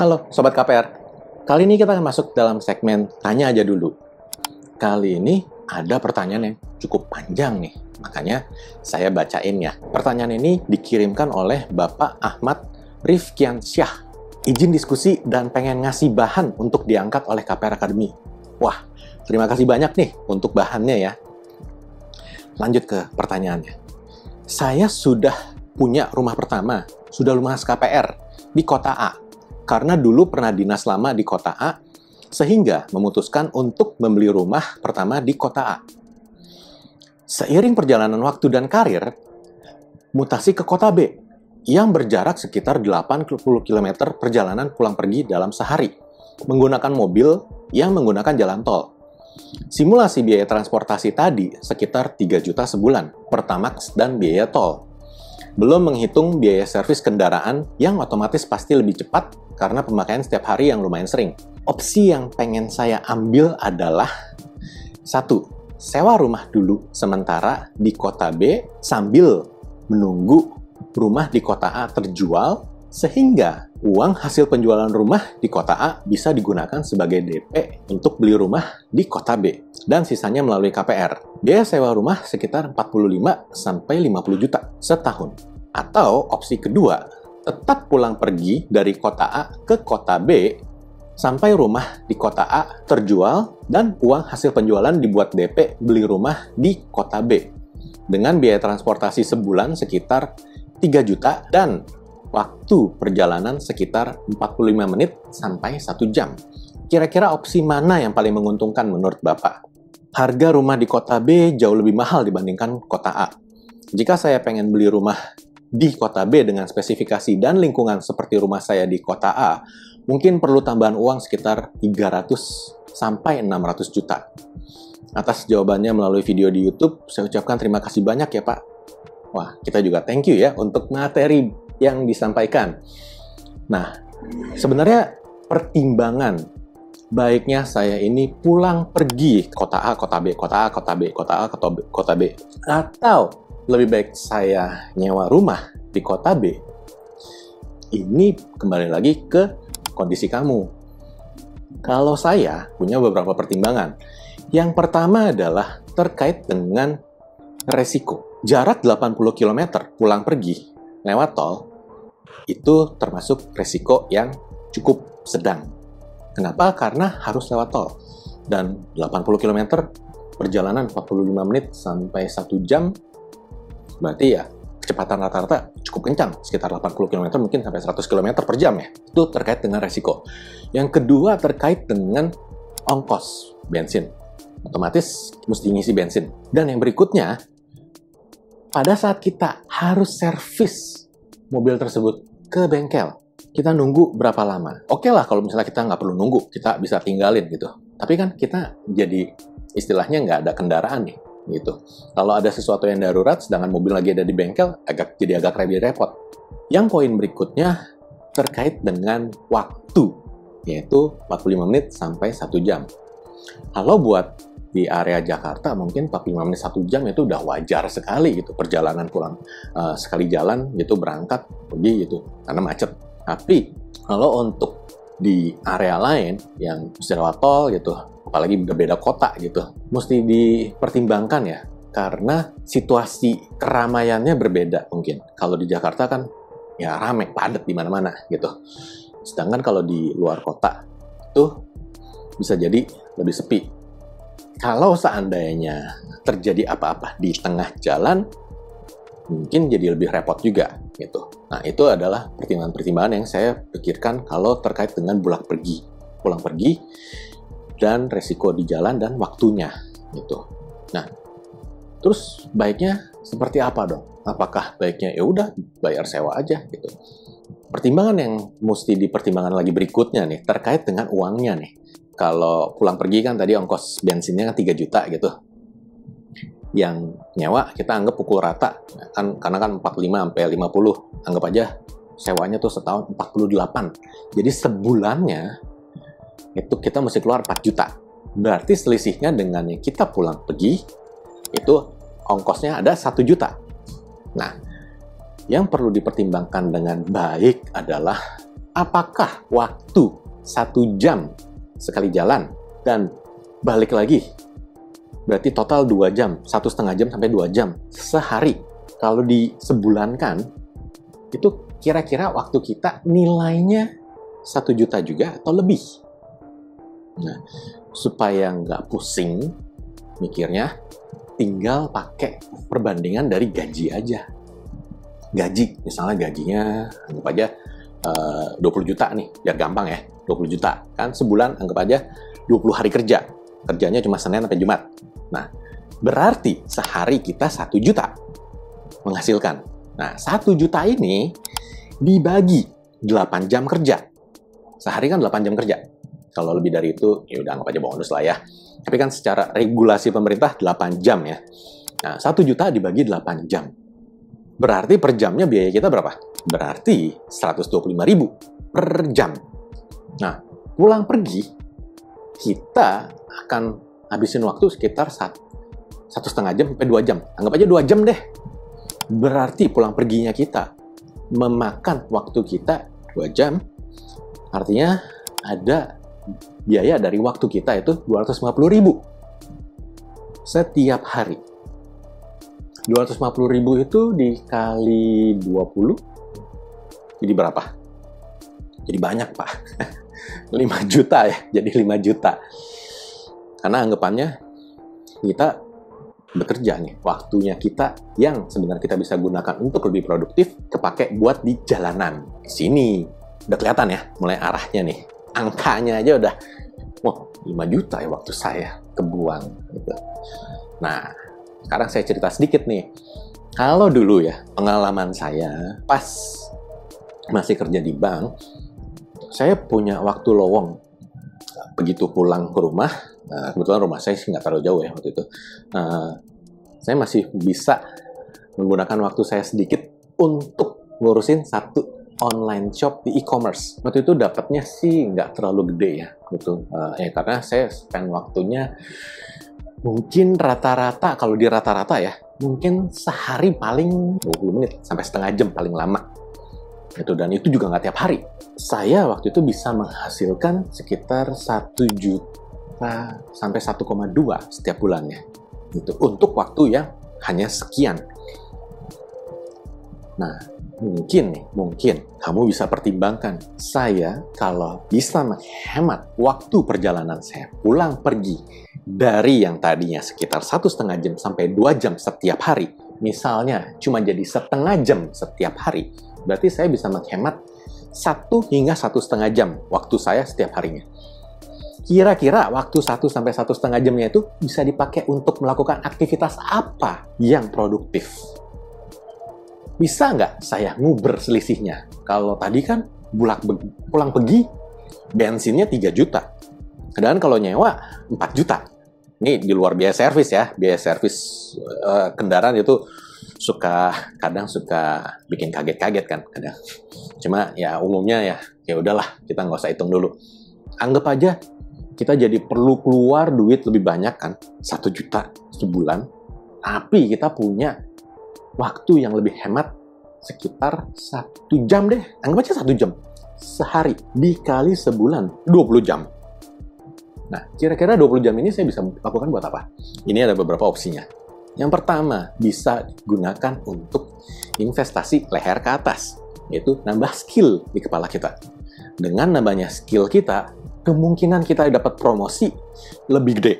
Halo Sobat KPR, kali ini kita akan masuk dalam segmen Tanya Aja Dulu. Kali ini ada pertanyaan yang cukup panjang nih, makanya saya bacain ya. Pertanyaan ini dikirimkan oleh Bapak Ahmad Rifkian Syah. Izin diskusi dan pengen ngasih bahan untuk diangkat oleh KPR Academy. Wah, terima kasih banyak nih untuk bahannya ya. Lanjut ke pertanyaannya. Saya sudah punya rumah pertama, sudah lunas KPR di kota A. Karena dulu pernah dinas lama di kota A, sehingga memutuskan untuk membeli rumah pertama di kota A. Seiring perjalanan waktu dan karir, mutasi ke kota B yang berjarak sekitar 80 km perjalanan pulang pergi dalam sehari menggunakan mobil yang menggunakan jalan tol. Simulasi biaya transportasi tadi sekitar 3 juta sebulan, pertamax dan biaya tol. Belum menghitung biaya servis kendaraan yang otomatis pasti lebih cepat karena pemakaian setiap hari yang lumayan sering. Opsi yang pengen saya ambil adalah satu, sewa rumah dulu sementara di kota B sambil menunggu rumah di kota A terjual sehingga uang hasil penjualan rumah di kota A bisa digunakan sebagai DP untuk beli rumah di kota B dan sisanya melalui KPR. Biaya sewa rumah sekitar 45 sampai 50 juta setahun. Atau opsi kedua, tetap pulang pergi dari kota A ke kota B sampai rumah di kota A terjual dan uang hasil penjualan dibuat DP beli rumah di kota B dengan biaya transportasi sebulan sekitar 3 juta dan waktu perjalanan sekitar 45 menit sampai 1 jam. Kira-kira opsi mana yang paling menguntungkan menurut Bapak? Harga rumah di kota B jauh lebih mahal dibandingkan kota A. Jika saya pengen beli rumah di kota B dengan spesifikasi dan lingkungan seperti rumah saya di kota A, mungkin perlu tambahan uang sekitar 300 sampai 600 juta. Atas jawabannya melalui video di YouTube, saya ucapkan terima kasih banyak ya Pak. Wah, kita juga thank you ya untuk materi yang disampaikan. Nah, sebenarnya pertimbangan baiknya saya ini pulang pergi kota A, kota B, kota A, kota B, kota A, kota B, kota B. Atau lebih baik saya nyewa rumah di kota B. Ini kembali lagi ke kondisi kamu. Kalau saya punya beberapa pertimbangan. Yang pertama adalah terkait dengan resiko. Jarak 80 km pulang pergi lewat tol itu termasuk resiko yang cukup sedang. Kenapa? Karena harus lewat tol. Dan 80 km perjalanan 45 menit sampai 1 jam berarti ya kecepatan rata-rata cukup kencang, sekitar 80 km mungkin sampai 100 km per jam ya. Itu terkait dengan resiko. Yang kedua terkait dengan ongkos bensin. Otomatis mesti ngisi bensin. Dan yang berikutnya, pada saat kita harus servis mobil tersebut ke bengkel. Kita nunggu berapa lama? Oke okay lah kalau misalnya kita nggak perlu nunggu, kita bisa tinggalin gitu. Tapi kan kita jadi istilahnya nggak ada kendaraan nih gitu. Kalau ada sesuatu yang darurat, sedangkan mobil lagi ada di bengkel, agak jadi agak lebih repot. Yang poin berikutnya terkait dengan waktu, yaitu 45 menit sampai 1 jam. Kalau buat di area Jakarta mungkin 45 menit satu jam itu udah wajar sekali gitu perjalanan pulang uh, sekali jalan gitu berangkat pergi gitu karena macet. Tapi kalau untuk di area lain yang mesti tol gitu apalagi berbeda kota gitu mesti dipertimbangkan ya karena situasi keramaiannya berbeda mungkin. Kalau di Jakarta kan ya rame padat di mana-mana gitu. Sedangkan kalau di luar kota tuh bisa jadi lebih sepi kalau seandainya terjadi apa-apa di tengah jalan, mungkin jadi lebih repot juga gitu. Nah, itu adalah pertimbangan-pertimbangan yang saya pikirkan kalau terkait dengan pulang pergi, pulang pergi dan resiko di jalan dan waktunya gitu. Nah, terus baiknya seperti apa dong? Apakah baiknya ya udah bayar sewa aja gitu. Pertimbangan yang mesti dipertimbangkan lagi berikutnya nih terkait dengan uangnya nih kalau pulang pergi kan tadi ongkos bensinnya kan 3 juta gitu. Yang nyewa kita anggap pukul rata kan karena kan 45 sampai 50 anggap aja sewanya tuh setahun 48. Jadi sebulannya itu kita mesti keluar 4 juta. Berarti selisihnya dengan yang kita pulang pergi itu ongkosnya ada 1 juta. Nah, yang perlu dipertimbangkan dengan baik adalah apakah waktu satu jam sekali jalan dan balik lagi berarti total dua jam, satu setengah jam sampai dua jam sehari. Kalau di sebulan kan, itu kira-kira waktu kita nilainya satu juta juga atau lebih. Nah, supaya nggak pusing mikirnya, tinggal pakai perbandingan dari gaji aja. Gaji, misalnya gajinya anggap aja eh, uh, 20 juta nih, biar gampang ya, 20 juta. Kan sebulan anggap aja 20 hari kerja. Kerjanya cuma Senin sampai Jumat. Nah, berarti sehari kita satu juta menghasilkan. Nah, satu juta ini dibagi 8 jam kerja. Sehari kan 8 jam kerja. Kalau lebih dari itu, ya udah anggap aja bonus lah ya. Tapi kan secara regulasi pemerintah 8 jam ya. Nah, 1 juta dibagi 8 jam. Berarti per jamnya biaya kita berapa? Berarti 125 ribu per jam. Nah, pulang pergi, kita akan habisin waktu sekitar satu, setengah jam sampai dua jam. Anggap aja dua jam deh. Berarti pulang perginya kita memakan waktu kita dua jam. Artinya ada biaya dari waktu kita itu 250 ribu setiap hari. 250 ribu itu dikali 20 jadi berapa? Jadi banyak pak 5 juta ya jadi 5 juta karena anggapannya kita bekerja nih, waktunya kita yang sebenarnya kita bisa gunakan untuk lebih produktif, kepake buat di jalanan. Sini udah kelihatan ya, mulai arahnya nih. Angkanya aja udah, wah 5 juta ya waktu saya kebuang. Gitu. Nah, sekarang saya cerita sedikit nih. Kalau dulu ya, pengalaman saya pas masih kerja di bank, saya punya waktu lowong. Begitu pulang ke rumah, Nah, kebetulan rumah saya sih nggak terlalu jauh ya waktu itu. Uh, saya masih bisa menggunakan waktu saya sedikit untuk ngurusin satu online shop di e-commerce. Waktu itu dapatnya sih nggak terlalu gede ya, gitu. Uh, ya karena saya spend waktunya mungkin rata-rata kalau di rata-rata ya, mungkin sehari paling 20 menit sampai setengah jam paling lama. Itu dan itu juga nggak tiap hari. Saya waktu itu bisa menghasilkan sekitar satu juta sampai 1,2 setiap bulannya. Gitu. Untuk waktu yang hanya sekian. Nah, mungkin nih, mungkin kamu bisa pertimbangkan. Saya kalau bisa menghemat waktu perjalanan saya pulang pergi dari yang tadinya sekitar satu setengah jam sampai dua jam setiap hari, misalnya cuma jadi setengah jam setiap hari, berarti saya bisa menghemat satu hingga satu setengah jam waktu saya setiap harinya. Kira-kira waktu satu sampai satu setengah jamnya itu bisa dipakai untuk melakukan aktivitas apa yang produktif? Bisa nggak saya nguber selisihnya? Kalau tadi kan bulak pulang pergi bensinnya 3 juta. Dan kalau nyewa 4 juta. Ini di luar biaya servis ya. Biaya servis uh, kendaraan itu suka kadang suka bikin kaget-kaget kan kadang. Cuma ya umumnya ya ya udahlah kita nggak usah hitung dulu. Anggap aja kita jadi perlu keluar duit lebih banyak kan, satu juta sebulan, tapi kita punya waktu yang lebih hemat sekitar satu jam deh, anggap aja satu jam sehari dikali sebulan 20 jam. Nah, kira-kira 20 jam ini saya bisa lakukan buat apa? Ini ada beberapa opsinya. Yang pertama, bisa digunakan untuk investasi leher ke atas, yaitu nambah skill di kepala kita. Dengan nambahnya skill kita, kemungkinan kita dapat promosi lebih gede.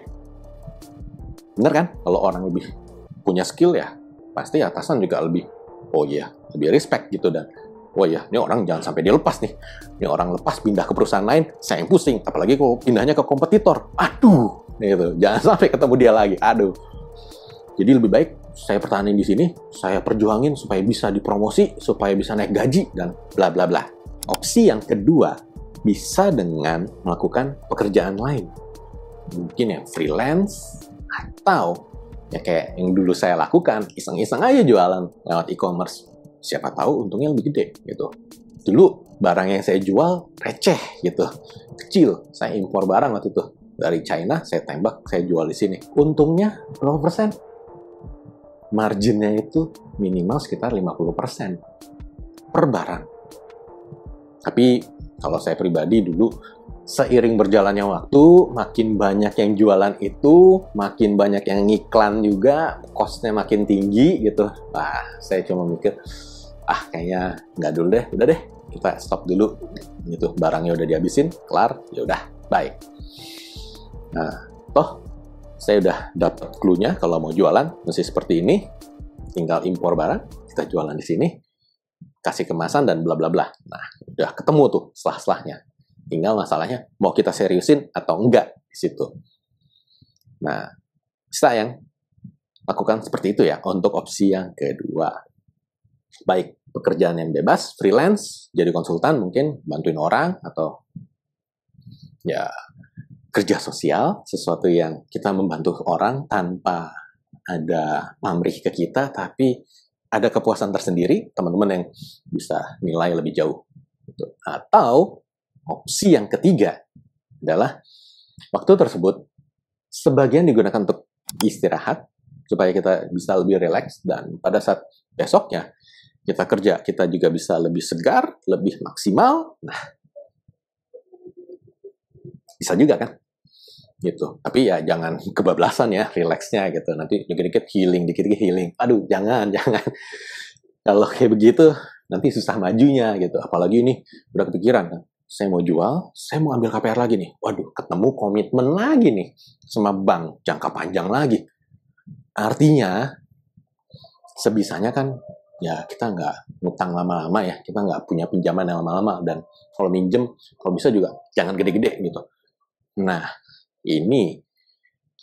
Bener kan? Kalau orang lebih punya skill ya, pasti atasan juga lebih, oh iya, lebih respect gitu dan oh iya, ini orang jangan sampai dia lepas nih. Ini orang lepas pindah ke perusahaan lain, saya yang pusing. Apalagi kalau pindahnya ke kompetitor. Aduh, gitu. Jangan sampai ketemu dia lagi. Aduh. Jadi lebih baik saya pertahanin di sini, saya perjuangin supaya bisa dipromosi, supaya bisa naik gaji dan bla bla bla. Opsi yang kedua bisa dengan melakukan pekerjaan lain. Mungkin yang freelance atau ya kayak yang dulu saya lakukan, iseng-iseng aja jualan lewat e-commerce. Siapa tahu untungnya lebih gede gitu. Dulu barang yang saya jual receh gitu, kecil. Saya impor barang waktu itu dari China, saya tembak, saya jual di sini. Untungnya berapa persen? Marginnya itu minimal sekitar 50% per barang. Tapi Kalau saya pribadi dulu seiring berjalannya waktu, makin banyak yang jualan itu, makin banyak yang ngiklan juga, costnya makin tinggi gitu. Nah, saya cuma mikir, ah kayaknya nggak dulu deh, udah deh, kita stop dulu. Gitu, barangnya udah dihabisin, kelar, ya udah, bye. Nah, toh saya udah dapat clue-nya kalau mau jualan mesti seperti ini. Tinggal impor barang, kita jualan di sini, kasih kemasan dan bla bla bla. Nah, udah ketemu tuh selah-selahnya. Tinggal masalahnya mau kita seriusin atau enggak di situ. Nah, sayang lakukan seperti itu ya untuk opsi yang kedua. Baik pekerjaan yang bebas, freelance, jadi konsultan mungkin bantuin orang atau ya kerja sosial, sesuatu yang kita membantu orang tanpa ada pamrih ke kita, tapi ada kepuasan tersendiri, teman-teman yang bisa nilai lebih jauh. Atau opsi yang ketiga adalah waktu tersebut sebagian digunakan untuk istirahat supaya kita bisa lebih rileks dan pada saat besoknya kita kerja kita juga bisa lebih segar, lebih maksimal. Nah, bisa juga kan? Gitu. Tapi ya jangan kebablasan ya, rileksnya gitu. Nanti dikit-dikit healing, dikit-dikit healing. Aduh, jangan, jangan. Kalau kayak begitu, nanti susah majunya gitu. Apalagi ini udah kepikiran kan. Saya mau jual, saya mau ambil KPR lagi nih. Waduh, ketemu komitmen lagi nih sama bank jangka panjang lagi. Artinya, sebisanya kan ya kita nggak ngutang lama-lama ya. Kita nggak punya pinjaman yang lama-lama. Dan kalau minjem, kalau bisa juga jangan gede-gede gitu. Nah, ini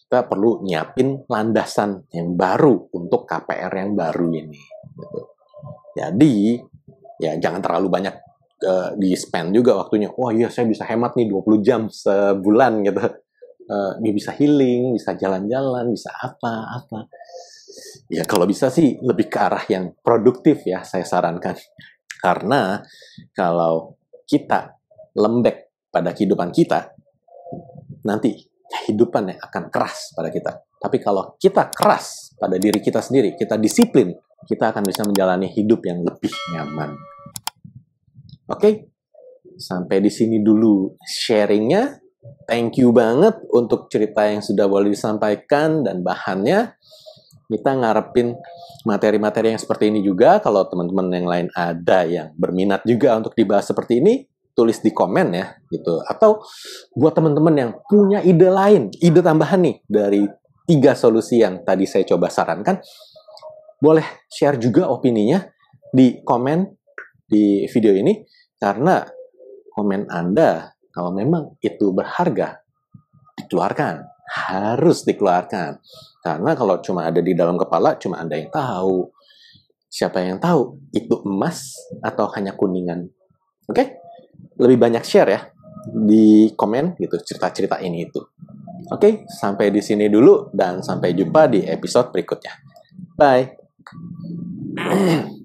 kita perlu nyiapin landasan yang baru untuk KPR yang baru ini. Gitu. Jadi ya jangan terlalu banyak uh, di spend juga waktunya. Wah iya saya bisa hemat nih 20 jam sebulan gitu. Uh, bisa healing, bisa jalan-jalan, bisa apa-apa. Ya kalau bisa sih lebih ke arah yang produktif ya saya sarankan. Karena kalau kita lembek pada kehidupan kita, nanti kehidupan yang akan keras pada kita. Tapi kalau kita keras pada diri kita sendiri, kita disiplin, kita akan bisa menjalani hidup yang lebih nyaman. Oke, sampai di sini dulu sharingnya. Thank you banget untuk cerita yang sudah boleh disampaikan dan bahannya. Kita ngarepin materi-materi yang seperti ini juga. Kalau teman-teman yang lain ada yang berminat juga untuk dibahas seperti ini, tulis di komen ya gitu. Atau buat teman-teman yang punya ide lain ide tambahan nih dari tiga solusi yang tadi saya coba sarankan boleh share juga opininya di komen di video ini. Karena komen Anda kalau memang itu berharga dikeluarkan. Harus dikeluarkan. Karena kalau cuma ada di dalam kepala cuma Anda yang tahu. Siapa yang tahu itu emas atau hanya kuningan. Oke? okay? Lebih banyak share ya di komen gitu cerita-cerita ini itu. Oke, sampai di sini dulu dan sampai jumpa di episode berikutnya. Bye.